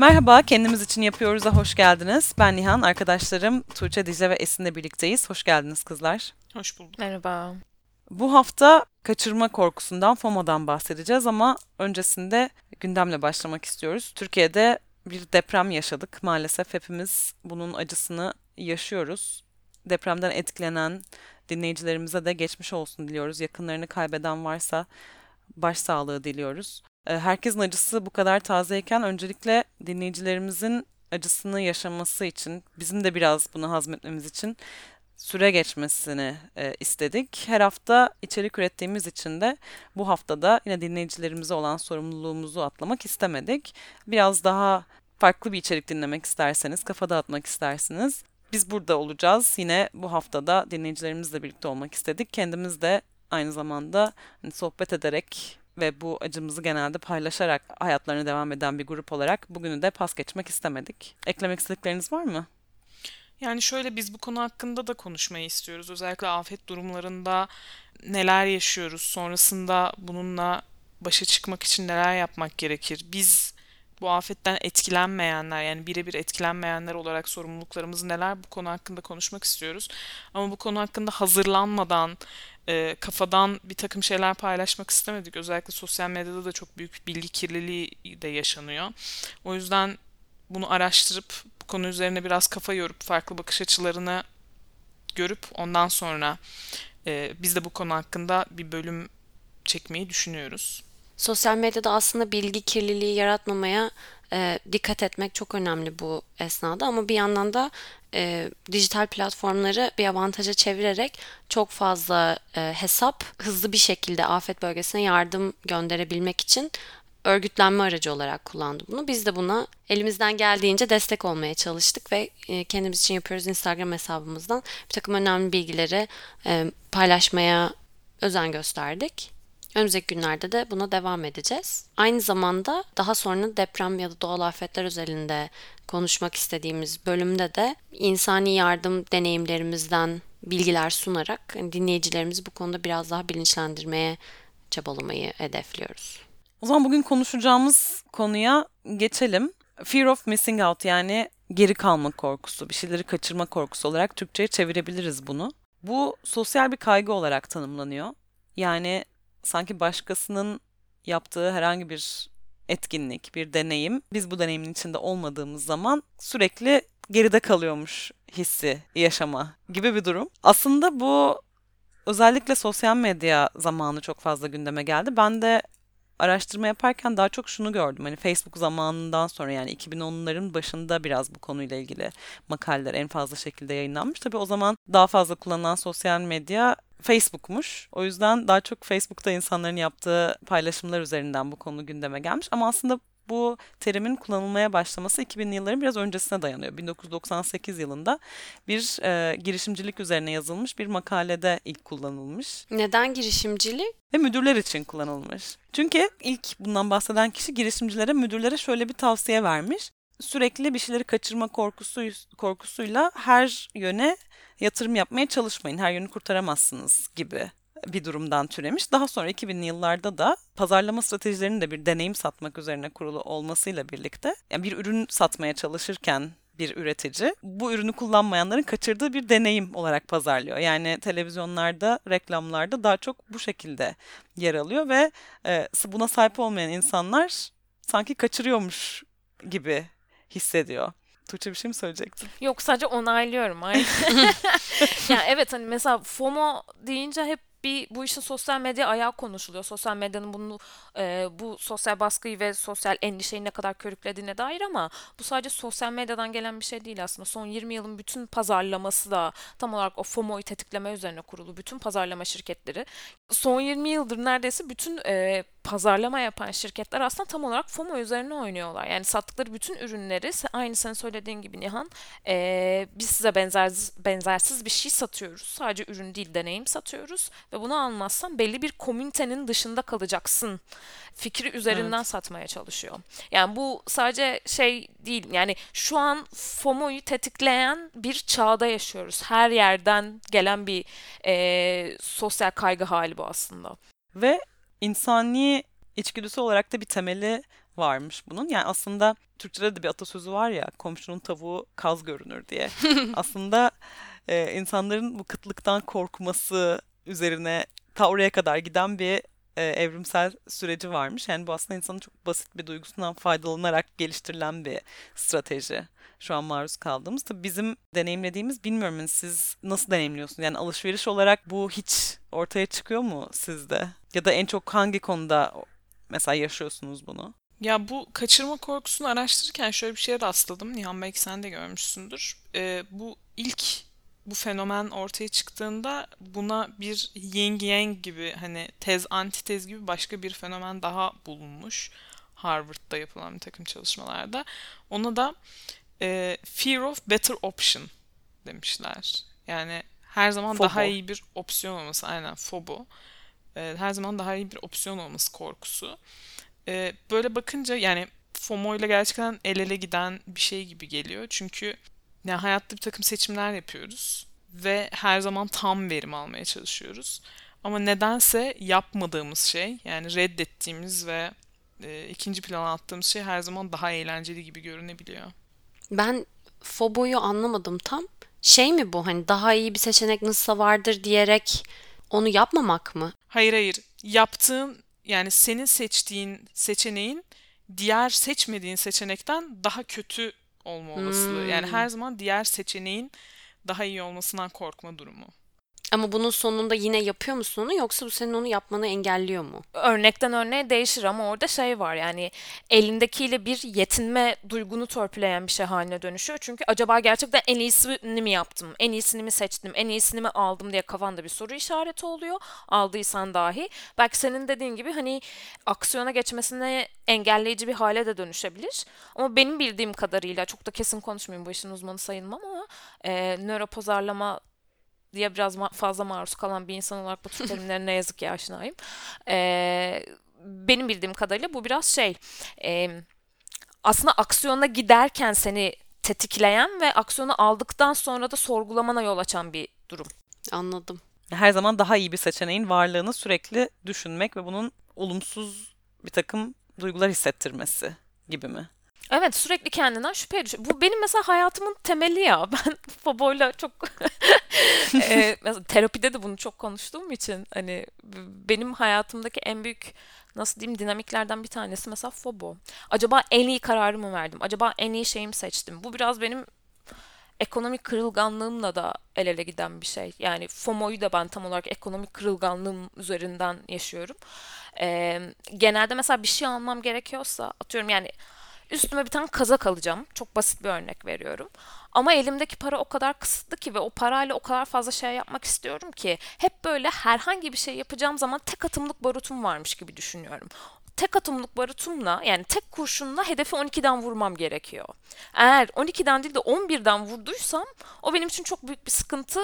Merhaba, kendimiz için yapıyoruz'a hoş geldiniz. Ben Nihan, arkadaşlarım Tuğçe, Dicle ve Esin'le birlikteyiz. Hoş geldiniz kızlar. Hoş bulduk. Merhaba. Bu hafta kaçırma korkusundan, FOMO'dan bahsedeceğiz ama öncesinde gündemle başlamak istiyoruz. Türkiye'de bir deprem yaşadık. Maalesef hepimiz bunun acısını yaşıyoruz. Depremden etkilenen dinleyicilerimize de geçmiş olsun diliyoruz. Yakınlarını kaybeden varsa başsağlığı diliyoruz. Ee, herkesin acısı bu kadar tazeyken öncelikle dinleyicilerimizin acısını yaşaması için, bizim de biraz bunu hazmetmemiz için süre geçmesini e, istedik. Her hafta içerik ürettiğimiz için de bu haftada yine dinleyicilerimize olan sorumluluğumuzu atlamak istemedik. Biraz daha farklı bir içerik dinlemek isterseniz, kafa dağıtmak istersiniz. Biz burada olacağız. Yine bu haftada dinleyicilerimizle birlikte olmak istedik. Kendimiz de aynı zamanda hani sohbet ederek ve bu acımızı genelde paylaşarak hayatlarına devam eden bir grup olarak bugünü de pas geçmek istemedik. Eklemek istedikleriniz var mı? Yani şöyle biz bu konu hakkında da konuşmayı istiyoruz. Özellikle afet durumlarında neler yaşıyoruz, sonrasında bununla başa çıkmak için neler yapmak gerekir? Biz bu afetten etkilenmeyenler yani birebir etkilenmeyenler olarak sorumluluklarımız neler bu konu hakkında konuşmak istiyoruz. Ama bu konu hakkında hazırlanmadan, e, kafadan bir takım şeyler paylaşmak istemedik. Özellikle sosyal medyada da çok büyük bilgi kirliliği de yaşanıyor. O yüzden bunu araştırıp bu konu üzerine biraz kafa yorup farklı bakış açılarını görüp ondan sonra e, biz de bu konu hakkında bir bölüm çekmeyi düşünüyoruz. Sosyal medyada aslında bilgi kirliliği yaratmamaya e, dikkat etmek çok önemli bu esnada ama bir yandan da e, dijital platformları bir avantaja çevirerek çok fazla e, hesap hızlı bir şekilde afet bölgesine yardım gönderebilmek için örgütlenme aracı olarak kullandı bunu. Biz de buna elimizden geldiğince destek olmaya çalıştık ve e, kendimiz için yapıyoruz Instagram hesabımızdan bir takım önemli bilgileri e, paylaşmaya özen gösterdik. Önümüzdeki günlerde de buna devam edeceğiz. Aynı zamanda daha sonra deprem ya da doğal afetler özelinde konuşmak istediğimiz bölümde de insani yardım deneyimlerimizden bilgiler sunarak dinleyicilerimizi bu konuda biraz daha bilinçlendirmeye çabalamayı hedefliyoruz. O zaman bugün konuşacağımız konuya geçelim. Fear of missing out yani geri kalma korkusu, bir şeyleri kaçırma korkusu olarak Türkçe'ye çevirebiliriz bunu. Bu sosyal bir kaygı olarak tanımlanıyor. Yani sanki başkasının yaptığı herhangi bir etkinlik, bir deneyim biz bu deneyimin içinde olmadığımız zaman sürekli geride kalıyormuş hissi yaşama gibi bir durum. Aslında bu özellikle sosyal medya zamanı çok fazla gündeme geldi. Ben de araştırma yaparken daha çok şunu gördüm. Hani Facebook zamanından sonra yani 2010'ların başında biraz bu konuyla ilgili makaleler en fazla şekilde yayınlanmış. Tabii o zaman daha fazla kullanılan sosyal medya Facebook'muş. O yüzden daha çok Facebook'ta insanların yaptığı paylaşımlar üzerinden bu konu gündeme gelmiş. Ama aslında bu terimin kullanılmaya başlaması 2000'li yılların biraz öncesine dayanıyor. 1998 yılında bir e, girişimcilik üzerine yazılmış bir makalede ilk kullanılmış. Neden girişimcilik? Ve müdürler için kullanılmış. Çünkü ilk bundan bahseden kişi girişimcilere, müdürlere şöyle bir tavsiye vermiş. Sürekli bir şeyleri kaçırma korkusu, korkusuyla her yöne yatırım yapmaya çalışmayın. Her yönü kurtaramazsınız gibi bir durumdan türemiş. Daha sonra 2000'li yıllarda da pazarlama stratejilerinin de bir deneyim satmak üzerine kurulu olmasıyla birlikte yani bir ürün satmaya çalışırken bir üretici bu ürünü kullanmayanların kaçırdığı bir deneyim olarak pazarlıyor. Yani televizyonlarda, reklamlarda daha çok bu şekilde yer alıyor ve e, buna sahip olmayan insanlar sanki kaçırıyormuş gibi hissediyor. Tuğçe bir şey mi söyleyecektin? Yok sadece onaylıyorum. Aynen. yani evet hani mesela FOMO deyince hep bir bu işin sosyal medya ayağı konuşuluyor. Sosyal medyanın bunu e, bu sosyal baskıyı ve sosyal endişeyi ne kadar körüklediğine dair ama bu sadece sosyal medyadan gelen bir şey değil aslında. Son 20 yılın bütün pazarlaması da tam olarak o FOMO'yu tetikleme üzerine kurulu. Bütün pazarlama şirketleri son 20 yıldır neredeyse bütün e, pazarlama yapan şirketler aslında tam olarak FOMO üzerine oynuyorlar. Yani sattıkları bütün ürünleri aynı sen söylediğin gibi Nihan e, biz size benzer, benzersiz bir şey satıyoruz. Sadece ürün değil deneyim satıyoruz ve bunu almazsan belli bir komünitenin dışında kalacaksın fikri üzerinden evet. satmaya çalışıyor. Yani bu sadece şey değil yani şu an FOMO'yu tetikleyen bir çağda yaşıyoruz. Her yerden gelen bir e, sosyal kaygı hali bu aslında. Ve insani içgüdüsü olarak da bir temeli varmış bunun. Yani aslında Türkçe'de de bir atasözü var ya komşunun tavuğu kaz görünür diye. aslında e, insanların bu kıtlıktan korkması üzerine ta oraya kadar giden bir e, evrimsel süreci varmış. Yani bu aslında insanın çok basit bir duygusundan faydalanarak geliştirilen bir strateji. Şu an maruz kaldığımız. Tabii bizim deneyimlediğimiz bilmiyorum yani siz nasıl deneyimliyorsunuz? Yani alışveriş olarak bu hiç ortaya çıkıyor mu sizde? Ya da en çok hangi konuda mesela yaşıyorsunuz bunu? Ya bu kaçırma korkusunu araştırırken şöyle bir şeye rastladım. Nihan belki sen de görmüşsündür. Ee, bu ilk bu fenomen ortaya çıktığında buna bir yin yang gibi hani tez antitez gibi başka bir fenomen daha bulunmuş. Harvard'da yapılan bir takım çalışmalarda. Ona da e, fear of better option demişler. Yani her zaman Fobo. daha iyi bir opsiyon olması. Aynen fobo. E, her zaman daha iyi bir opsiyon olması korkusu. E, böyle bakınca yani FOMO ile gerçekten el ele giden bir şey gibi geliyor. Çünkü yani hayatta bir takım seçimler yapıyoruz ve her zaman tam verim almaya çalışıyoruz. Ama nedense yapmadığımız şey yani reddettiğimiz ve e, ikinci plana attığımız şey her zaman daha eğlenceli gibi görünebiliyor. Ben foboyu anlamadım tam. Şey mi bu hani daha iyi bir seçenek nasılsa vardır diyerek onu yapmamak mı? Hayır hayır. Yaptığın yani senin seçtiğin seçeneğin diğer seçmediğin seçenekten daha kötü olma olasılığı. Yani Hmm. her zaman diğer seçeneğin daha iyi olmasından korkma durumu. Ama bunun sonunda yine yapıyor musun onu yoksa bu senin onu yapmanı engelliyor mu? örnekten örneğe değişir ama orada şey var yani elindekiyle bir yetinme duygunu törpüleyen bir şey haline dönüşüyor. Çünkü acaba gerçekten en iyisini mi yaptım, en iyisini mi seçtim, en iyisini mi aldım diye kafanda bir soru işareti oluyor. Aldıysan dahi. Belki senin dediğin gibi hani aksiyona geçmesine engelleyici bir hale de dönüşebilir. Ama benim bildiğim kadarıyla çok da kesin konuşmayayım bu işin uzmanı sayılmam ama e, nöropazarlama diye biraz ma- fazla maruz kalan bir insan olarak bu tür terimlere ne yazık ki aşinayım. Ee, benim bildiğim kadarıyla bu biraz şey e, aslında aksiyona giderken seni tetikleyen ve aksiyonu aldıktan sonra da sorgulamana yol açan bir durum. Anladım. Her zaman daha iyi bir seçeneğin varlığını sürekli düşünmek ve bunun olumsuz bir takım duygular hissettirmesi gibi mi? Evet sürekli kendinden şüpheye düşüyor. Bu benim mesela hayatımın temeli ya. Ben Fabo'yla çok Eee, mesela terapide de bunu çok konuştuğum için hani benim hayatımdaki en büyük nasıl diyeyim dinamiklerden bir tanesi mesela Fobo. Acaba en iyi kararımı verdim? Acaba en iyi şeyimi seçtim? Bu biraz benim ekonomik kırılganlığımla da el ele giden bir şey. Yani FOMO'yu da ben tam olarak ekonomik kırılganlığım üzerinden yaşıyorum. Ee, genelde mesela bir şey almam gerekiyorsa atıyorum yani üstüme bir tane kazak alacağım. Çok basit bir örnek veriyorum. Ama elimdeki para o kadar kısıtlı ki ve o parayla o kadar fazla şey yapmak istiyorum ki hep böyle herhangi bir şey yapacağım zaman tek atımlık barutum varmış gibi düşünüyorum tek atımlık barutumla yani tek kurşunla hedefi 12'den vurmam gerekiyor. Eğer 12'den değil de 11'den vurduysam o benim için çok büyük bir sıkıntı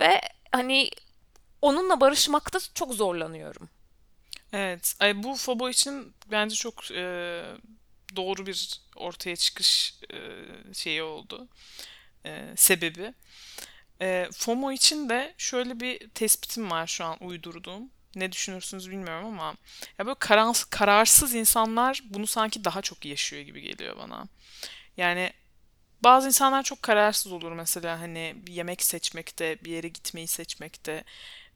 ve hani onunla barışmakta çok zorlanıyorum. Evet. Bu Fobo için bence çok e, doğru bir ortaya çıkış e, şeyi oldu. E, sebebi. E, FOMO için de şöyle bir tespitim var şu an uydurduğum. Ne düşünürsünüz bilmiyorum ama ya böyle karar- kararsız insanlar bunu sanki daha çok yaşıyor gibi geliyor bana. Yani bazı insanlar çok kararsız olur mesela hani bir yemek seçmekte, bir yere gitmeyi seçmekte.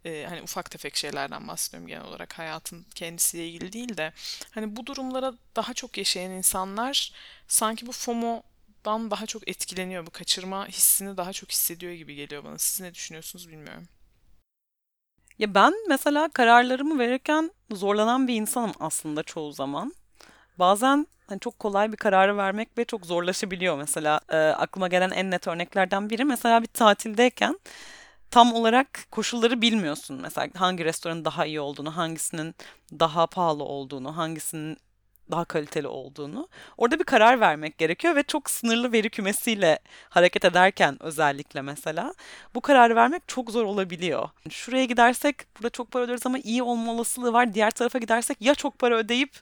Ee, hani ufak tefek şeylerden bahsediyorum genel olarak hayatın kendisiyle ilgili değil de hani bu durumlara daha çok yaşayan insanlar sanki bu FOMO'dan daha çok etkileniyor. Bu kaçırma hissini daha çok hissediyor gibi geliyor bana. Siz ne düşünüyorsunuz bilmiyorum. Ya ben mesela kararlarımı verirken zorlanan bir insanım aslında çoğu zaman. Bazen hani çok kolay bir kararı vermek ve çok zorlaşabiliyor mesela. e, aklıma gelen en net örneklerden biri mesela bir tatildeyken tam olarak koşulları bilmiyorsun. Mesela hangi restoranın daha iyi olduğunu, hangisinin daha pahalı olduğunu, hangisinin daha kaliteli olduğunu. Orada bir karar vermek gerekiyor ve çok sınırlı veri kümesiyle hareket ederken özellikle mesela bu kararı vermek çok zor olabiliyor. Şuraya gidersek burada çok para öderiz ama iyi olma olasılığı var. Diğer tarafa gidersek ya çok para ödeyip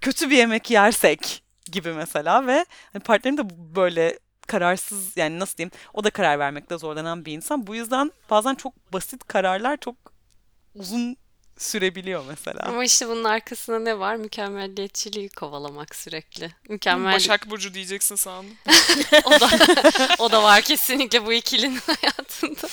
kötü bir yemek yersek gibi mesela ve hani partnerim de böyle kararsız yani nasıl diyeyim o da karar vermekte zorlanan bir insan. Bu yüzden bazen çok basit kararlar çok uzun sürebiliyor mesela. Ama işte bunun arkasında ne var? Mükemmelliyetçiliği kovalamak sürekli. Mükemmel Başak Burcu diyeceksin sandım. o da o da var kesinlikle bu ikilinin hayatında.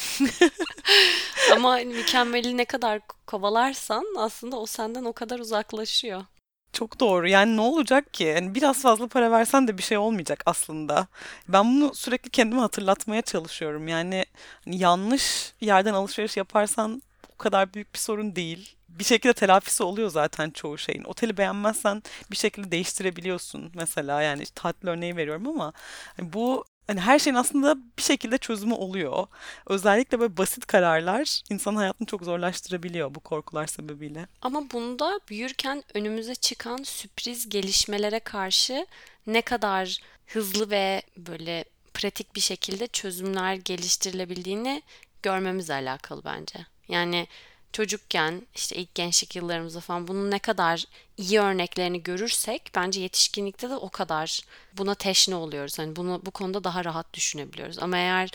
Ama hani mükemmeli ne kadar kovalarsan aslında o senden o kadar uzaklaşıyor. Çok doğru. Yani ne olacak ki? Yani biraz fazla para versen de bir şey olmayacak aslında. Ben bunu sürekli kendime hatırlatmaya çalışıyorum. Yani hani yanlış yerden alışveriş yaparsan o kadar büyük bir sorun değil. Bir şekilde telafisi oluyor zaten çoğu şeyin. Oteli beğenmezsen bir şekilde değiştirebiliyorsun mesela. Yani işte tatil örneği veriyorum ama hani bu hani her şeyin aslında bir şekilde çözümü oluyor. Özellikle böyle basit kararlar insanın hayatını çok zorlaştırabiliyor bu korkular sebebiyle. Ama bunda büyürken önümüze çıkan sürpriz gelişmelere karşı ne kadar hızlı ve böyle pratik bir şekilde çözümler geliştirilebildiğini görmemizle alakalı bence. Yani çocukken işte ilk gençlik yıllarımızda falan bunun ne kadar iyi örneklerini görürsek bence yetişkinlikte de o kadar buna teşne oluyoruz. Hani bunu bu konuda daha rahat düşünebiliyoruz. Ama eğer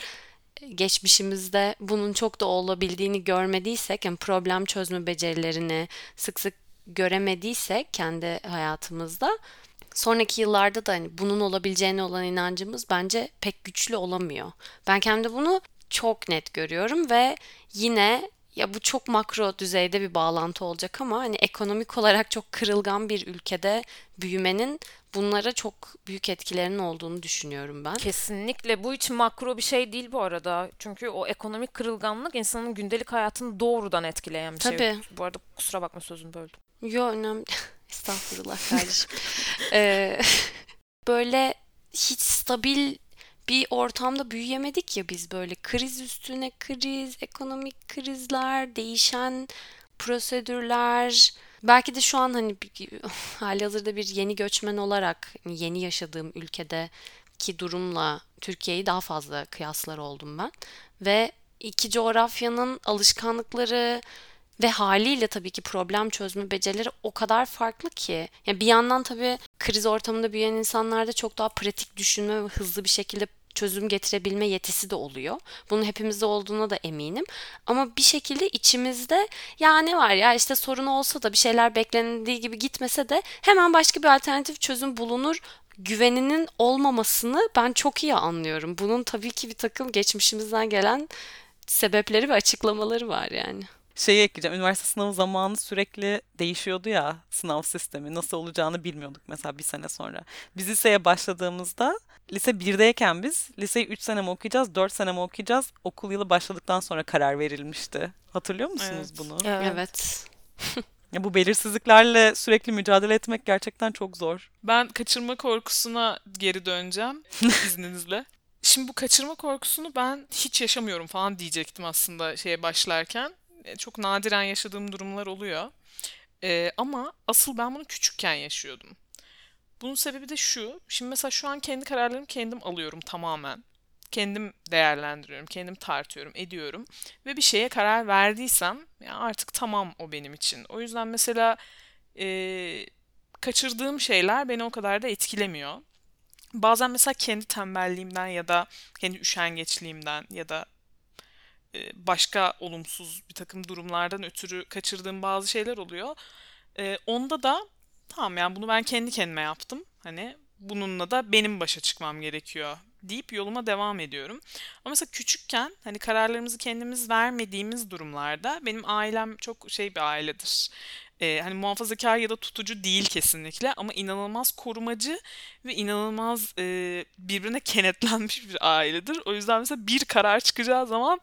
geçmişimizde bunun çok da olabildiğini görmediysek, yani problem çözme becerilerini sık sık göremediysek kendi hayatımızda sonraki yıllarda da hani bunun olabileceğine olan inancımız bence pek güçlü olamıyor. Ben kendi bunu çok net görüyorum ve yine ya bu çok makro düzeyde bir bağlantı olacak ama hani ekonomik olarak çok kırılgan bir ülkede büyümenin bunlara çok büyük etkilerinin olduğunu düşünüyorum ben. Kesinlikle bu hiç makro bir şey değil bu arada. Çünkü o ekonomik kırılganlık insanın gündelik hayatını doğrudan etkileyen bir şey. Tabii. Bu arada kusura bakma sözümü böldüm. Yo önemli. Estağfurullah kardeşim. Ee, böyle hiç stabil bir ortamda büyüyemedik ya biz böyle kriz üstüne kriz, ekonomik krizler, değişen prosedürler. Belki de şu an hani hali hazırda bir yeni göçmen olarak hani yeni yaşadığım ülkedeki durumla Türkiye'yi daha fazla kıyaslar oldum ben. Ve iki coğrafyanın alışkanlıkları ve haliyle tabii ki problem çözme becerileri o kadar farklı ki. Yani bir yandan tabii kriz ortamında büyüyen insanlarda çok daha pratik düşünme ve hızlı bir şekilde çözüm getirebilme yetisi de oluyor. Bunun hepimizde olduğuna da eminim. Ama bir şekilde içimizde ya ne var ya işte sorun olsa da bir şeyler beklendiği gibi gitmese de hemen başka bir alternatif çözüm bulunur güveninin olmamasını ben çok iyi anlıyorum. Bunun tabii ki bir takım geçmişimizden gelen sebepleri ve açıklamaları var yani. Şeyi ekleyeceğim. Üniversite sınavı zamanı sürekli değişiyordu ya sınav sistemi. Nasıl olacağını bilmiyorduk mesela bir sene sonra. Biz liseye başladığımızda lise 1'deyken biz liseyi 3 sene mi okuyacağız, 4 sene mi okuyacağız? Okul yılı başladıktan sonra karar verilmişti. Hatırlıyor musunuz Evet. bunu? Evet. Ya bu belirsizliklerle sürekli mücadele etmek gerçekten çok zor. Ben kaçırma korkusuna geri döneceğim izninizle. Şimdi bu kaçırma korkusunu ben hiç yaşamıyorum falan diyecektim aslında şeye başlarken. E, Çok nadiren yaşadığım durumlar oluyor. E, ama asıl ben bunu küçükken yaşıyordum. Bunun sebebi de şu. Şimdi mesela şu an kendi kararlarımı kendim alıyorum tamamen. Kendim değerlendiriyorum, kendim tartıyorum, ediyorum. Ve bir şeye karar verdiysem ya artık tamam o benim için. O yüzden mesela e, kaçırdığım şeyler beni o kadar da etkilemiyor. Bazen mesela kendi tembelliğimden ya da kendi üşengeçliğimden ya da başka olumsuz bir takım durumlardan ötürü kaçırdığım bazı şeyler oluyor. Onda da tamam yani bunu ben kendi kendime yaptım. Hani bununla da benim başa çıkmam gerekiyor deyip yoluma devam ediyorum. Ama mesela küçükken hani kararlarımızı kendimiz vermediğimiz durumlarda benim ailem çok şey bir ailedir. Ee, hani muhafazakar ya da tutucu değil kesinlikle ama inanılmaz korumacı ve inanılmaz e, birbirine kenetlenmiş bir ailedir. O yüzden mesela bir karar çıkacağı zaman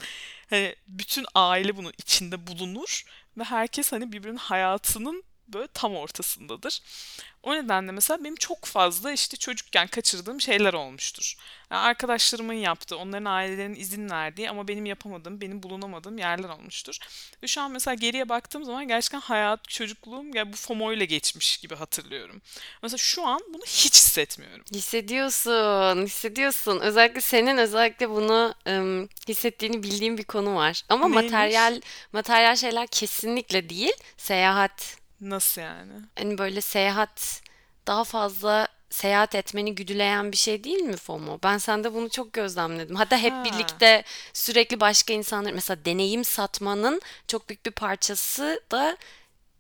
hani bütün aile bunun içinde bulunur ve herkes hani birbirinin hayatının böyle tam ortasındadır. O nedenle mesela benim çok fazla işte çocukken kaçırdığım şeyler olmuştur. Yani arkadaşlarımın yaptığı, onların ailelerinin izin verdiği ama benim yapamadığım, benim bulunamadığım yerler olmuştur. Ve şu an mesela geriye baktığım zaman gerçekten hayat, çocukluğum ya bu FOMO ile geçmiş gibi hatırlıyorum. Mesela şu an bunu hiç hissetmiyorum. Hissediyorsun, hissediyorsun. Özellikle senin özellikle bunu ım, hissettiğini bildiğim bir konu var. Ama Neymiş? materyal materyal şeyler kesinlikle değil. Seyahat. Nasıl yani? Hani böyle seyahat daha fazla seyahat etmeni güdüleyen bir şey değil mi FOMO? Ben sende bunu çok gözlemledim. Hatta hep Ha. birlikte sürekli başka insanlar mesela deneyim satmanın çok büyük bir parçası da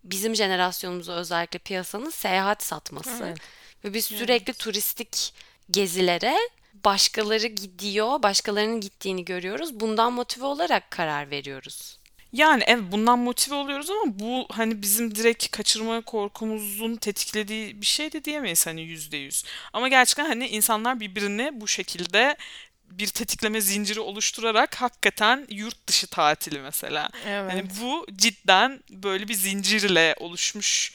bizim jenerasyonumuza özellikle piyasanın seyahat satması. Evet. Ve biz sürekli turistik gezilere başkaları gidiyor, başkalarının gittiğini görüyoruz. Bundan motive olarak karar veriyoruz. Yani evet bundan motive oluyoruz ama bu hani bizim direkt kaçırma korkumuzun tetiklediği bir şey de diyemeyiz hani yüzde yüz. Ama gerçekten hani insanlar birbirini bu şekilde bir tetikleme zinciri oluşturarak hakikaten yurt dışı tatili mesela. Evet. Hani bu cidden böyle bir zincirle oluşmuş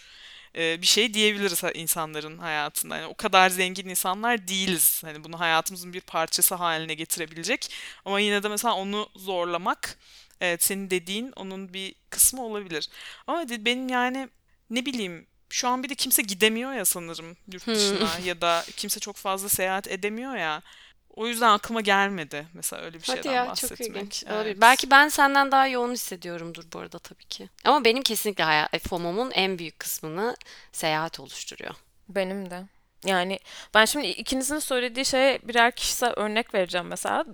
e, bir şey diyebiliriz insanların hayatında. Yani o kadar zengin insanlar değiliz. Hani bunu hayatımızın bir parçası haline getirebilecek. Ama yine de mesela onu zorlamak, evet senin dediğin onun bir kısmı olabilir. Ama benim yani ne bileyim şu an bir de kimse gidemiyor ya sanırım yurt dışına ya da kimse çok fazla seyahat edemiyor ya. O yüzden aklıma gelmedi mesela öyle bir Hadi şeyden ya bahsetmek. çok ilginç. Evet. Olabilir. Belki ben senden daha yoğun hissediyorumdur bu arada tabii ki. Ama benim kesinlikle hayat, FOMO'mun en büyük kısmını seyahat oluşturuyor. Benim de. Yani ben şimdi ikinizin söylediği şeye birer kişisel örnek vereceğim mesela.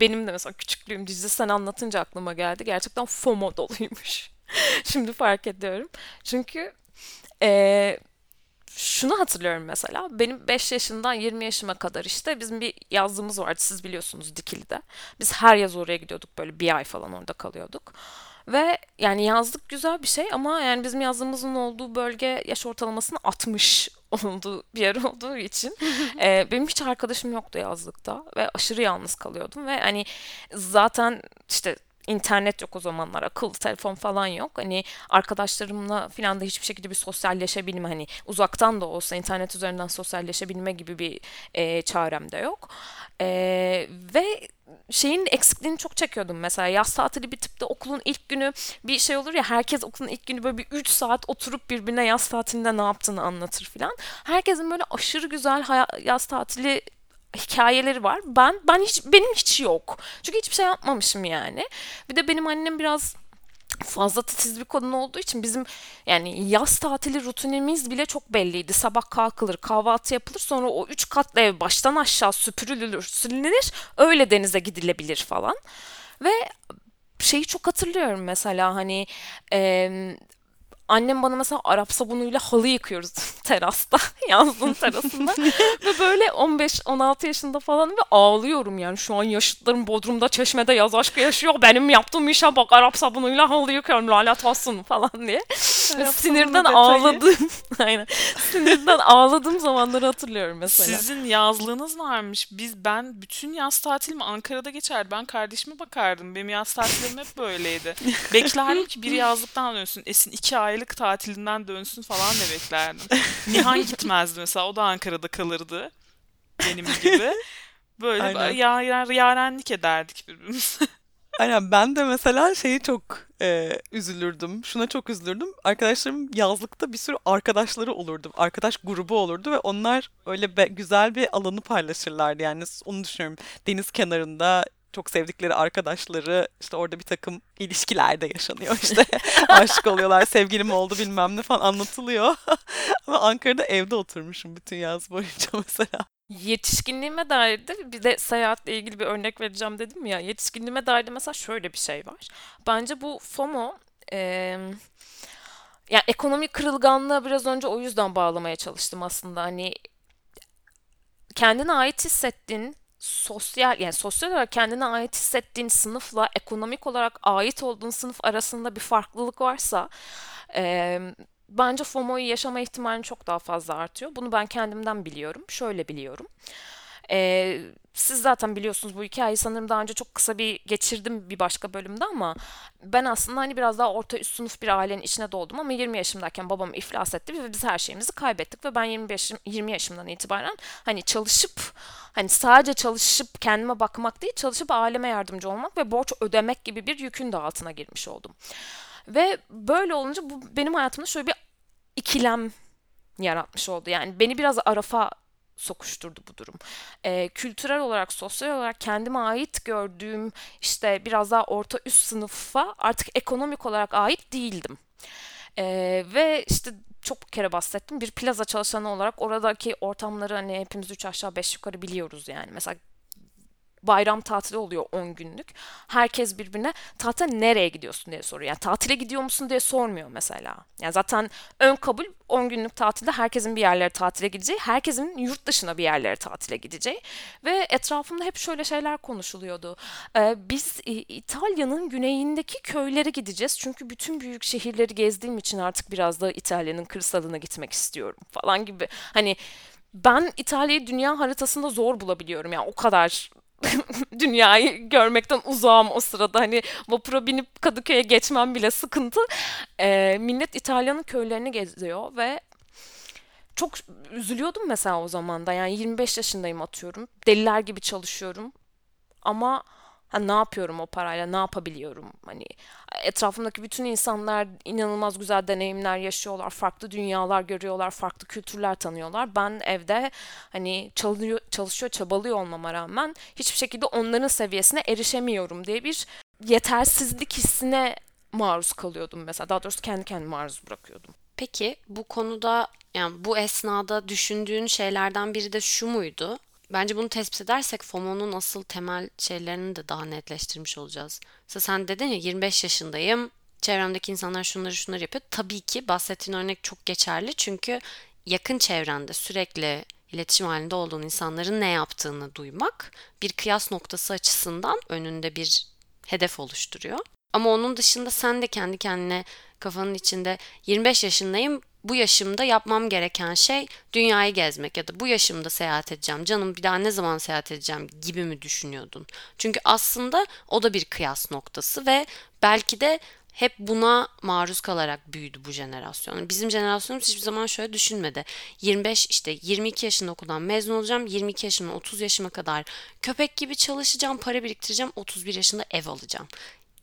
Benim de mesela küçüklüğüm dizisi sen anlatınca aklıma geldi. Gerçekten FOMO doluymuş. Şimdi fark ediyorum. Çünkü eee, şunu hatırlıyorum mesela. Benim 5 yaşından 20 yaşıma kadar işte bizim bir yazlığımız vardı. Siz biliyorsunuz Dikili'de. Biz her yaz oraya gidiyorduk. Böyle bir ay falan orada kalıyorduk. Ve yani yazlık güzel bir şey ama yani bizim yazlığımızın olduğu bölge yaş ortalamasının 60 olduğu bir yer olduğu için. E, benim hiç arkadaşım yoktu yazlıkta ve aşırı yalnız kalıyordum ve hani zaten işte internet yok o zamanlar akıllı telefon falan yok. Hani arkadaşlarımla falan da hiçbir şekilde bir sosyalleşebilme hani uzaktan da olsa internet üzerinden sosyalleşebilme gibi bir e, çarem de yok. E, ve şeyin eksikliğini çok çekiyordum mesela yaz tatili bitip de okulun ilk günü bir şey olur ya herkes okulun ilk günü böyle bir 3 saat oturup birbirine yaz tatilinde ne yaptığını anlatır filan. Herkesin böyle aşırı güzel yaz tatili hikayeleri var. Ben ben hiç benim hiç yok. Çünkü hiçbir şey yapmamışım yani. Bir de benim annem biraz fazla titiz bir kadın olduğu için bizim yani yaz tatili rutinimiz bile çok belliydi. Sabah kalkılır, kahvaltı yapılır, sonra o üç katlı ev baştan aşağı süpürülür, silinir, öyle denize gidilebilir falan. Ve şeyi çok hatırlıyorum mesela hani em, annem bana mesela Arap sabunuyla halı yıkıyoruz terasta, yazlığın terasında. ve böyle 15-16 yaşında falan ve ağlıyorum yani şu an yaşıtlarım Bodrum'da Çeşme'de yaz aşkı yaşıyor. Benim yaptığım işe bak Arap sabunuyla halı yıkıyorum lanet olsun falan diye. Arap sinirden ağladığım, aynen. Sinirden ağladığım zamanları hatırlıyorum mesela. Sizin yazlığınız varmış. Biz ben bütün yaz tatilimi Ankara'da geçerdi. Ben kardeşime bakardım. Benim yaz tatillerim hep böyleydi. Beklerdim ki biri yazlıktan dönsün. Esin iki aylık tatilinden dönsün falan da beklerdim. Nihan gitmezdi mesela. O da Ankara'da kalırdı. Benim gibi. Böyle Aynen. ya, ya, yarenlik ederdik birbirimize. Aynen ben de mesela şeyi çok e, üzülürdüm. Şuna çok üzülürdüm. Arkadaşlarım yazlıkta bir sürü arkadaşları olurdu. Arkadaş grubu olurdu ve onlar öyle be- güzel bir alanı paylaşırlardı. Yani onu düşünüyorum. Deniz kenarında çok sevdikleri arkadaşları işte orada bir takım ilişkiler de yaşanıyor işte. Aşık oluyorlar, sevgilim oldu bilmem ne falan anlatılıyor. Ama Ankara'da evde oturmuşum bütün yaz boyunca mesela. Yetişkinliğime dair de bir de seyahatle ilgili bir örnek vereceğim dedim ya. Yetişkinliğime dair de mesela şöyle bir şey var. Bence bu FOMO eee yani ekonomik kırılganlığa biraz önce o yüzden bağlamaya çalıştım aslında. Hani kendine ait hissettiğin sosyal yani sosyal olarak kendine ait hissettiğin sınıfla ekonomik olarak ait olduğun sınıf arasında bir farklılık varsa eee, bence FOMO'yu yaşama ihtimalin çok daha fazla artıyor. Bunu ben kendimden biliyorum. Şöyle biliyorum. Eee, siz zaten biliyorsunuz bu hikayeyi sanırım daha önce çok kısa bir geçirdim bir başka bölümde ama ben aslında hani biraz daha orta üst sınıf bir ailenin içine doğdum ama 20 yaşımdayken babam iflas etti ve biz her şeyimizi kaybettik ve ben 25 20 yaşımdan itibaren hani çalışıp hani sadece çalışıp kendime bakmak değil çalışıp aileme yardımcı olmak ve borç ödemek gibi bir yükün de altına girmiş oldum. Ve böyle olunca bu benim hayatımda şöyle bir ikilem yaratmış oldu. Yani beni biraz arafa sokuşturdu bu durum. Ee, kültürel olarak, sosyal olarak kendime ait gördüğüm işte biraz daha orta üst sınıfa artık ekonomik olarak ait değildim. Ee, ve işte çok kere bahsettim. Bir plaza çalışanı olarak oradaki ortamları hani hepimiz üç aşağı beş yukarı biliyoruz yani. Mesela bayram tatili oluyor 10 günlük. Herkes birbirine tatile nereye gidiyorsun diye soruyor. Yani tatile gidiyor musun diye sormuyor mesela. Yani zaten ön kabul 10 günlük tatilde herkesin bir yerlere tatile gideceği, herkesin yurt dışına bir yerlere tatile gideceği ve etrafımda hep şöyle şeyler konuşuluyordu. Ee, biz İtalya'nın güneyindeki köylere gideceğiz çünkü bütün büyük şehirleri gezdiğim için artık biraz da İtalya'nın kırsalına gitmek istiyorum falan gibi. Hani ben İtalya'yı dünya haritasında zor bulabiliyorum yani o kadar dünyayı görmekten uzağım o sırada. Hani vapura binip Kadıköy'e geçmem bile sıkıntı. Ee, millet İtalya'nın köylerini geziyor ve çok üzülüyordum mesela o zaman da. Yani 25 yaşındayım atıyorum. Deliler gibi çalışıyorum. Ama Ha, ne yapıyorum o parayla, ne yapabiliyorum? Hani etrafımdaki bütün insanlar inanılmaz güzel deneyimler yaşıyorlar, farklı dünyalar görüyorlar, farklı kültürler tanıyorlar. Ben evde hani çalışıyor, çalışıyor, çabalıyor olmama rağmen hiçbir şekilde onların seviyesine erişemiyorum diye bir yetersizlik hissine maruz kalıyordum mesela. Daha doğrusu kendi kendime maruz bırakıyordum. Peki bu konuda yani bu esnada düşündüğün şeylerden biri de şu muydu? Bence bunu tespit edersek FOMO'nun asıl temel şeylerini de daha netleştirmiş olacağız. Mesela sen dedin ya 25 yaşındayım. Çevremdeki insanlar şunları şunları yapıyor. Tabii ki bahsettiğin örnek çok geçerli. Çünkü yakın çevrende sürekli iletişim halinde olduğun insanların ne yaptığını duymak bir kıyas noktası açısından önünde bir hedef oluşturuyor. Ama onun dışında sen de kendi kendine kafanın içinde 25 yaşındayım bu yaşımda yapmam gereken şey dünyayı gezmek ya da bu yaşımda seyahat edeceğim. Canım bir daha ne zaman seyahat edeceğim gibi mi düşünüyordun? Çünkü aslında o da bir kıyas noktası ve belki de hep buna maruz kalarak büyüdü bu jenerasyon. Bizim jenerasyonumuz hiçbir zaman şöyle düşünmedi. 25 işte 22 yaşında okuldan mezun olacağım. 22 yaşımdan 30 yaşıma kadar köpek gibi çalışacağım, para biriktireceğim. 31 yaşında ev alacağım.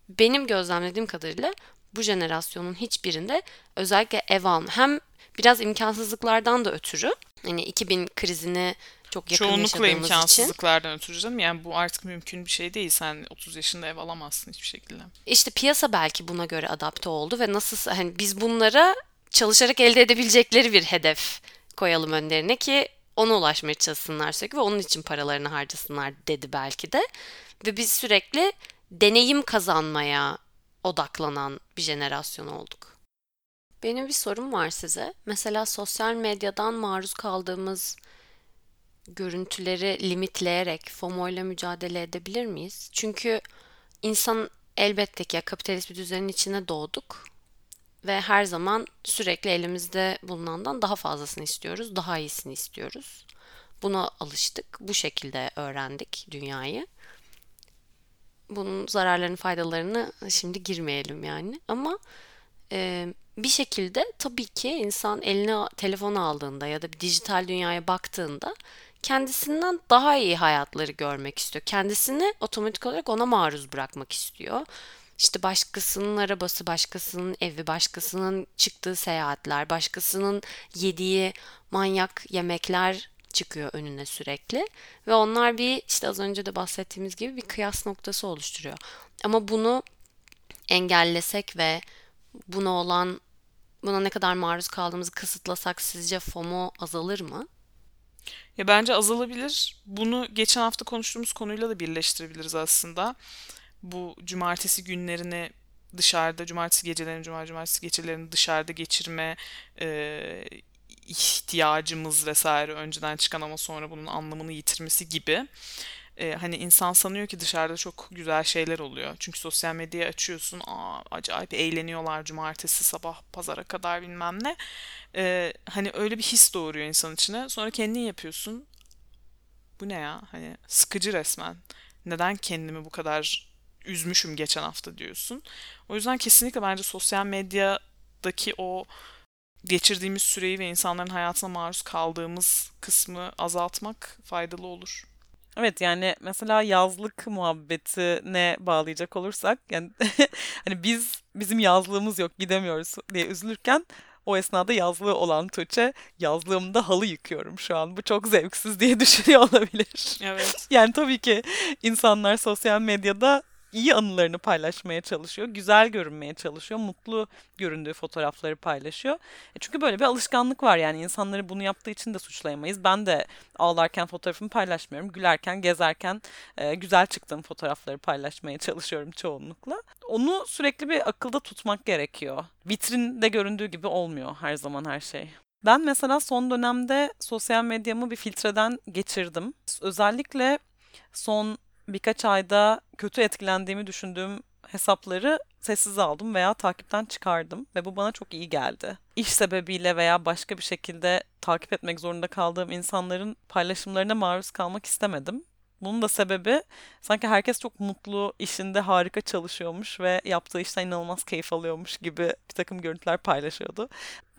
Benim gözlemlediğim kadarıyla bu jenerasyonun hiçbirinde özellikle ev alma hem biraz imkansızlıklardan da ötürü hani 2000 krizini çok yakın Çoğunlukla imkansızlıklardan ötürü canım. Yani bu artık mümkün bir şey değil. Sen 30 yaşında ev alamazsın hiçbir şekilde. İşte piyasa belki buna göre adapte oldu ve nasıl hani biz bunlara çalışarak elde edebilecekleri bir hedef koyalım önlerine ki ona ulaşmaya çalışsınlar sürekli ve onun için paralarını harcasınlar dedi belki de. Ve biz sürekli deneyim kazanmaya odaklanan bir jenerasyon olduk. Benim bir sorum var size. Mesela sosyal medyadan maruz kaldığımız görüntüleri limitleyerek FOMO ile mücadele edebilir miyiz? Çünkü insan elbette ki kapitalist bir düzenin içine doğduk ve her zaman sürekli elimizde bulunandan daha fazlasını istiyoruz, daha iyisini istiyoruz. Buna alıştık, bu şekilde öğrendik dünyayı bunun zararlarını faydalarını şimdi girmeyelim yani ama e, bir şekilde tabii ki insan eline telefon aldığında ya da bir dijital dünyaya baktığında kendisinden daha iyi hayatları görmek istiyor. Kendisini otomatik olarak ona maruz bırakmak istiyor. İşte başkasının arabası, başkasının evi, başkasının çıktığı seyahatler, başkasının yediği manyak yemekler çıkıyor önüne sürekli ve onlar bir işte az önce de bahsettiğimiz gibi bir kıyas noktası oluşturuyor. Ama bunu engellesek ve buna olan buna ne kadar maruz kaldığımızı kısıtlasak sizce FOMO azalır mı? Ya bence azalabilir. Bunu geçen hafta konuştuğumuz konuyla da birleştirebiliriz aslında. Bu cumartesi günlerini dışarıda, cumartesi gecelerini, cumartesi gecelerini dışarıda geçirme, ihtiyacımız vesaire önceden çıkan ama sonra bunun anlamını yitirmesi gibi. Ee, hani insan sanıyor ki dışarıda çok güzel şeyler oluyor. Çünkü sosyal medyayı açıyorsun. Aa, acayip eğleniyorlar cumartesi sabah pazara kadar bilmem ne. Ee, hani öyle bir his doğuruyor insan içine. Sonra kendin yapıyorsun. Bu ne ya? Hani sıkıcı resmen. Neden kendimi bu kadar üzmüşüm geçen hafta diyorsun. O yüzden kesinlikle bence sosyal medyadaki o geçirdiğimiz süreyi ve insanların hayatına maruz kaldığımız kısmı azaltmak faydalı olur. Evet yani mesela yazlık muhabbetine bağlayacak olursak yani hani biz bizim yazlığımız yok gidemiyoruz diye üzülürken o esnada yazlığı olan Tuğçe yazlığımda halı yıkıyorum şu an. Bu çok zevksiz diye düşünüyor olabilir. Evet. Yani tabii ki insanlar sosyal medyada iyi anılarını paylaşmaya çalışıyor. Güzel görünmeye çalışıyor. Mutlu göründüğü fotoğrafları paylaşıyor. E çünkü böyle bir alışkanlık var yani insanları bunu yaptığı için de suçlayamayız. Ben de ağlarken fotoğrafımı paylaşmıyorum. Gülerken, gezerken e, güzel çıktığım fotoğrafları paylaşmaya çalışıyorum çoğunlukla. Onu sürekli bir akılda tutmak gerekiyor. Vitrinde göründüğü gibi olmuyor her zaman her şey. Ben mesela son dönemde sosyal medyamı bir filtreden geçirdim. Özellikle son birkaç ayda kötü etkilendiğimi düşündüğüm hesapları sessiz aldım veya takipten çıkardım ve bu bana çok iyi geldi. İş sebebiyle veya başka bir şekilde takip etmek zorunda kaldığım insanların paylaşımlarına maruz kalmak istemedim. Bunun da sebebi sanki herkes çok mutlu, işinde harika çalışıyormuş ve yaptığı işten inanılmaz keyif alıyormuş gibi bir takım görüntüler paylaşıyordu.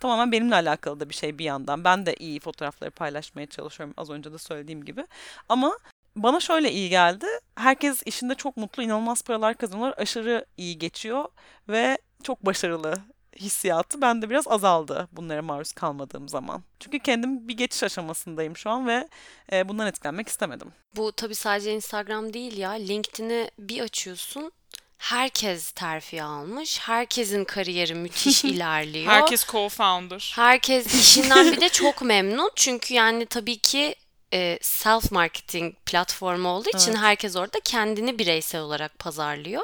Tamamen benimle alakalı da bir şey bir yandan. Ben de iyi fotoğrafları paylaşmaya çalışıyorum az önce de söylediğim gibi. Ama bana şöyle iyi geldi. Herkes işinde çok mutlu, inanılmaz paralar kazanıyorlar. Aşırı iyi geçiyor ve çok başarılı hissiyatı bende biraz azaldı bunlara maruz kalmadığım zaman. Çünkü kendim bir geçiş aşamasındayım şu an ve e, bundan etkilenmek istemedim. Bu tabii sadece Instagram değil ya. LinkedIn'i bir açıyorsun. Herkes terfi almış. Herkesin kariyeri müthiş ilerliyor. Herkes co-founder. Herkes işinden bir de çok memnun. Çünkü yani tabii ki e, self marketing platformu olduğu için Evet. herkes orada kendini bireysel olarak pazarlıyor.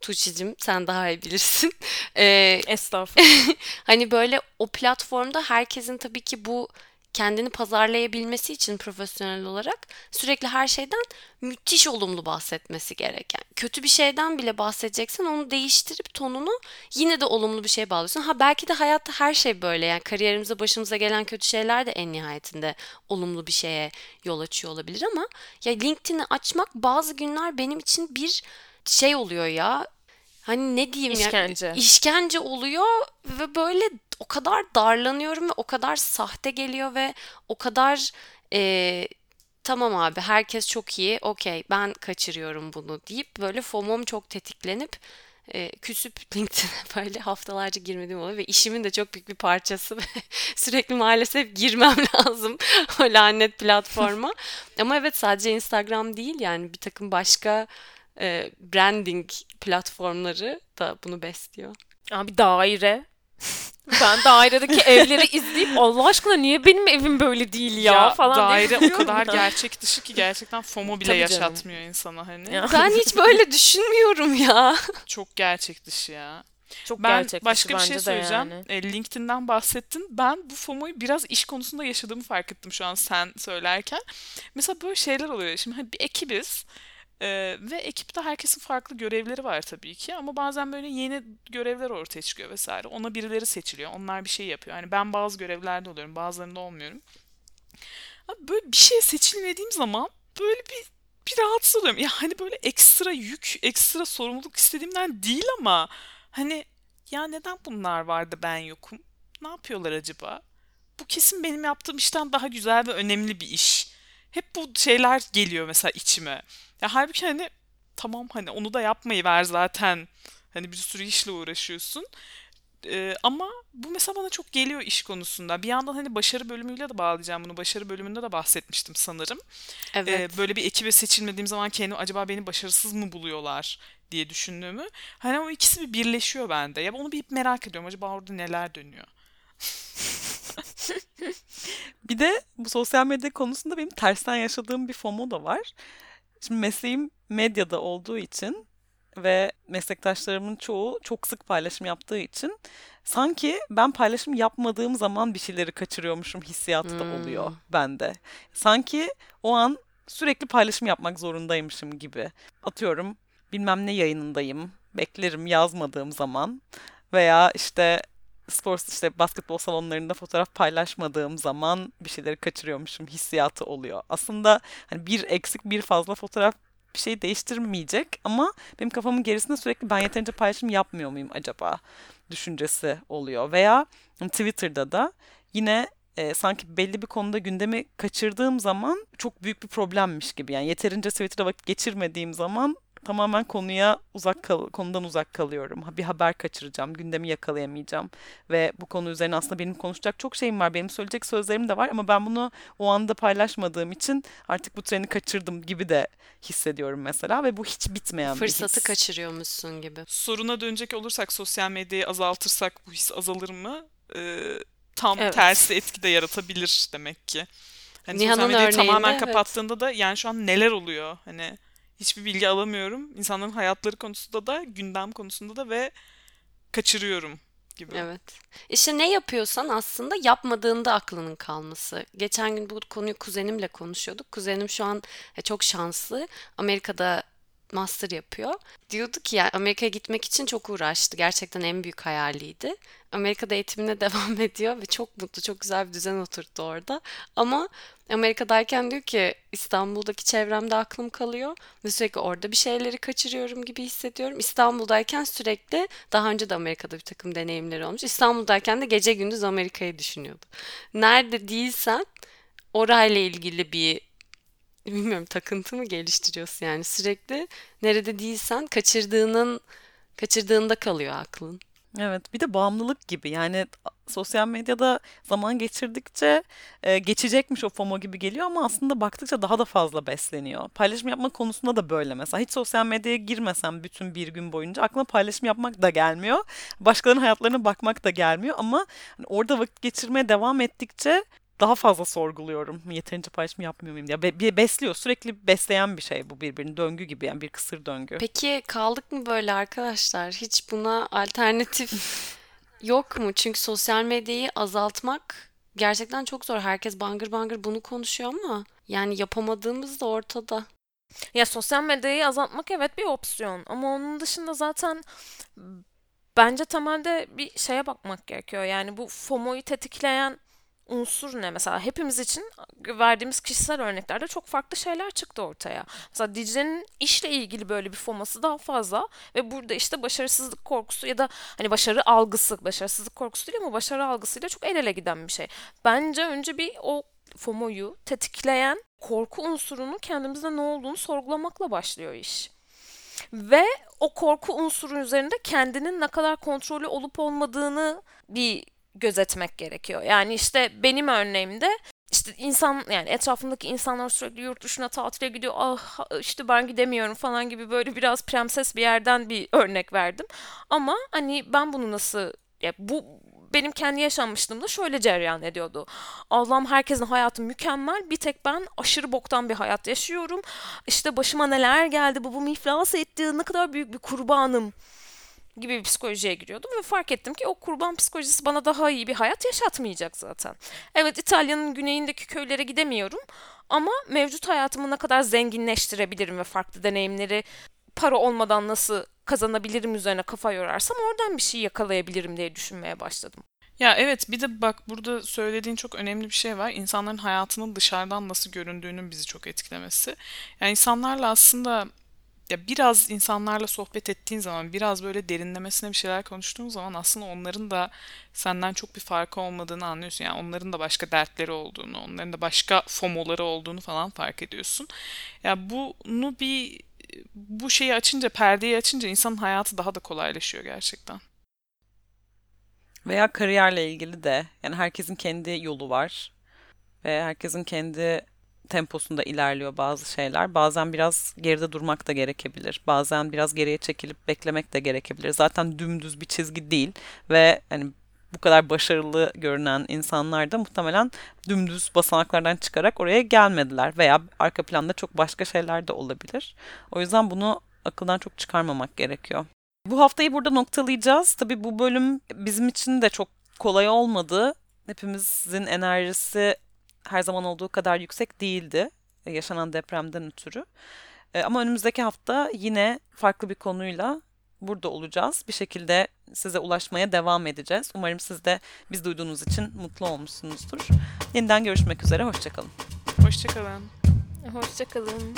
Tuğçe'cim sen daha iyi bilirsin. E, Estağfurullah. hani böyle o platformda herkesin tabii ki bu kendini pazarlayabilmesi için profesyonel olarak sürekli her şeyden müthiş olumlu bahsetmesi gereken. Kötü bir şeyden bile bahsedeceksen onu değiştirip tonunu yine de olumlu bir şeye bağlıyorsun. Ha belki de hayatta her şey böyle yani kariyerimize başımıza gelen kötü şeyler de en nihayetinde olumlu bir şeye yol açıyor olabilir ama ya LinkedIn'i açmak bazı günler benim için bir şey oluyor ya. Hani ne diyeyim ya İşkence. işkence oluyor ve böyle o kadar darlanıyorum ve o kadar sahte geliyor ve o kadar e, tamam abi herkes çok iyi okey ben kaçırıyorum bunu deyip böyle FOMO'm çok tetiklenip e, küsüp LinkedIn'e böyle haftalarca girmediğim oluyor ve işimin de çok büyük bir parçası sürekli maalesef girmem lazım o lanet platforma. Ama evet sadece Instagram değil yani bir takım başka e, branding platformları da bunu besliyor. Abi daire. Ben dairedeki evleri izleyip Allah aşkına niye benim evim böyle değil ya, falan diye daire o kadar da. gerçek dışı ki gerçekten FOMO bile Tabii canım. yaşatmıyor insana hani. Ya. Ben hiç böyle düşünmüyorum ya. Çok gerçek dışı ya. Çok Ben gerçek dışı başka bir şey söyleyeceğim. yani. E, LinkedIn'den bahsettin. Ben bu FOMO'yu biraz iş konusunda yaşadığımı fark ettim şu an sen söylerken. Mesela böyle şeyler oluyor. Şimdi hani bir ekibiz. E, ve ekipte herkesin farklı görevleri var tabii ki ama bazen böyle yeni görevler ortaya çıkıyor vesaire. Ona birileri seçiliyor. Onlar bir şey yapıyor. Yani ben bazı görevlerde oluyorum, bazılarında olmuyorum. Böyle bir şeye seçilmediğim zaman böyle bir bir rahatsız oluyorum. Ya hani böyle ekstra yük, ekstra sorumluluk istediğimden değil ama hani ya neden bunlar vardı ben yokum? Ne yapıyorlar acaba? Bu kesin benim yaptığım işten daha güzel ve önemli bir iş. Hep bu şeyler geliyor mesela içime. Ya halbuki hani tamam hani onu da yapmayı ver zaten. Hani bir sürü işle uğraşıyorsun. Ee, ama bu mesela bana çok geliyor iş konusunda. Bir yandan hani başarı bölümüyle de bağlayacağım bunu. Başarı bölümünde de bahsetmiştim sanırım. Evet. Ee, böyle bir ekibe seçilmediğim zaman kendim acaba beni başarısız mı buluyorlar diye düşündüğümü. Hani o ikisi bir birleşiyor bende. Ya onu bir merak ediyorum. Acaba orada neler dönüyor? Bir de bu sosyal medya konusunda benim tersten yaşadığım bir FOMO da var. Şimdi mesleğim medyada olduğu için ve meslektaşlarımın çoğu çok sık paylaşım yaptığı için sanki ben paylaşım yapmadığım zaman bir şeyleri kaçırıyormuşum hissiyatı da oluyor Hmm. bende. Sanki o an sürekli paylaşım yapmak zorundaymışım gibi. Atıyorum bilmem ne yayınındayım, beklerim yazmadığım zaman veya işte spor işte basketbol salonlarında fotoğraf paylaşmadığım zaman bir şeyleri kaçırıyormuşum hissiyatı oluyor. Aslında hani bir eksik bir fazla fotoğraf bir şey değiştirmeyecek ama benim kafamın gerisinde sürekli ben yeterince paylaşım yapmıyor muyum acaba düşüncesi oluyor. Veya Twitter'da da yine e, sanki belli bir konuda gündemi kaçırdığım zaman çok büyük bir problemmiş gibi. Yani yeterince Twitter'da vakit geçirmediğim zaman tamamen konuya uzak kal konudan uzak kalıyorum. Bir haber kaçıracağım, gündemi yakalayamayacağım ve bu konu üzerine aslında benim konuşacak çok şeyim var, benim söyleyecek sözlerim de var ama ben bunu o anda paylaşmadığım için artık bu treni kaçırdım gibi de hissediyorum mesela ve bu hiç bitmeyen bir Fırsatı his. kaçırıyormuşsun gibi. Soruna dönecek olursak sosyal medyayı azaltırsak bu his azalır mı? Ee, tam Evet. tersi etki de yaratabilir demek ki. Hani Nihan'ın sosyal medyayı örneğinde, tamamen evet. kapattığında da yani şu an neler oluyor? Hani hiçbir bilgi alamıyorum. İnsanların hayatları konusunda da, gündem konusunda da ve kaçırıyorum gibi. Evet. İşte ne yapıyorsan aslında yapmadığında aklının kalması. Geçen gün bu konuyu kuzenimle konuşuyorduk. Kuzenim şu an e, çok şanslı. Amerika'da master yapıyor. Diyordu ki yani Amerika'ya gitmek için çok uğraştı. Gerçekten en büyük hayaliydi. Amerika'da eğitimine devam ediyor ve çok mutlu, çok güzel bir düzen oturttu orada. Ama Amerika'dayken diyor ki İstanbul'daki çevremde aklım kalıyor ve sürekli orada bir şeyleri kaçırıyorum gibi hissediyorum. İstanbul'dayken sürekli daha önce de Amerika'da bir takım deneyimleri olmuş. İstanbul'dayken de gece gündüz Amerika'yı düşünüyordu. Nerede değilsen orayla ilgili bir bilmiyorum takıntı mı geliştiriyorsun yani sürekli nerede değilsen kaçırdığının kaçırdığında kalıyor aklın. Evet, bir de bağımlılık gibi. Yani sosyal medyada zaman geçirdikçe e, geçecekmiş o FOMO gibi geliyor ama aslında baktıkça daha da fazla besleniyor. Paylaşım yapma konusunda da böyle mesela. Hiç sosyal medyaya girmesem bütün bir gün boyunca aklıma paylaşım yapmak da gelmiyor. Başkalarının hayatlarına bakmak da gelmiyor ama hani orada vakit geçirmeye devam ettikçe daha fazla sorguluyorum. Yeterince paylaşım yapmıyor muyum diye. Be- be- besliyor. Sürekli besleyen bir şey bu birbirini. Döngü gibi yani bir kısır döngü. Peki kaldık mı böyle arkadaşlar? Hiç buna alternatif yok mu? Çünkü sosyal medyayı azaltmak gerçekten çok zor. Herkes bangır bangır bunu konuşuyor ama yani yapamadığımız da ortada. Ya sosyal medyayı azaltmak evet bir opsiyon ama onun dışında zaten bence temelde bir şeye bakmak gerekiyor. Yani bu FOMO'yu tetikleyen unsur ne? Mesela hepimiz için verdiğimiz kişisel örneklerde çok farklı şeyler çıktı ortaya. Mesela Dicle'nin işle ilgili böyle bir FOMO'su daha fazla ve burada işte başarısızlık korkusu ya da hani başarı algısı, başarısızlık korkusu değil ama başarı algısıyla çok el ele giden bir şey. Bence önce bir o FOMO'yu tetikleyen korku unsurunu kendimizde ne olduğunu sorgulamakla başlıyor iş. Ve o korku unsuru üzerinde kendinin ne kadar kontrolü olup olmadığını bir gözetmek gerekiyor. Yani işte benim örneğimde işte insan yani etrafımdaki insanlar sürekli yurt dışına tatile gidiyor. Ah işte ben gidemiyorum falan gibi böyle biraz prenses bir yerden bir örnek verdim. Ama hani ben bunu nasıl ya bu benim kendi yaşanmışlığımda şöyle cereyan ediyordu. Allah'ım herkesin hayatı mükemmel. Bir tek ben aşırı boktan bir hayat yaşıyorum. İşte başıma neler geldi. Babamı iflas etti. Ne kadar büyük bir kurbanım gibi bir psikolojiye giriyordum ve fark ettim ki o kurban psikolojisi bana daha iyi bir hayat yaşatmayacak zaten. Evet İtalya'nın güneyindeki köylere gidemiyorum ama mevcut hayatımı ne kadar zenginleştirebilirim ve farklı deneyimleri para olmadan nasıl kazanabilirim üzerine kafa yorarsam oradan bir şey yakalayabilirim diye düşünmeye başladım. Ya evet bir de bak burada söylediğin çok önemli bir şey var. İnsanların hayatının dışarıdan nasıl göründüğünün bizi çok etkilemesi. Yani insanlarla aslında ya biraz insanlarla sohbet ettiğin zaman, biraz böyle derinlemesine bir şeyler konuştuğun zaman aslında onların da senden çok bir farkı olmadığını anlıyorsun. Yani onların da başka dertleri olduğunu, onların da başka FOMO'ları olduğunu falan fark ediyorsun. Ya bunu bir bu şeyi açınca, perdeyi açınca insanın hayatı daha da kolaylaşıyor gerçekten. Veya kariyerle ilgili de yani herkesin kendi yolu var ve herkesin kendi temposunda ilerliyor bazı şeyler. Bazen biraz geride durmak da gerekebilir. Bazen biraz geriye çekilip beklemek de gerekebilir. Zaten dümdüz bir çizgi değil ve hani bu kadar başarılı görünen insanlar da muhtemelen dümdüz basamaklardan çıkarak oraya gelmediler veya arka planda çok başka şeyler de olabilir. O yüzden bunu akıldan çok çıkarmamak gerekiyor. Bu haftayı burada noktalayacağız. Tabii bu bölüm bizim için de çok kolay olmadı. Hepimizin enerjisi her zaman olduğu kadar yüksek değildi e, yaşanan depremden ötürü. E, Ama önümüzdeki hafta yine farklı bir konuyla burada olacağız. Bir şekilde size ulaşmaya devam edeceğiz. Umarım siz de biz duyduğunuz için mutlu olmuşsunuzdur. Yeniden görüşmek üzere, hoşçakalın. Hoşçakalın. Hoşçakalın.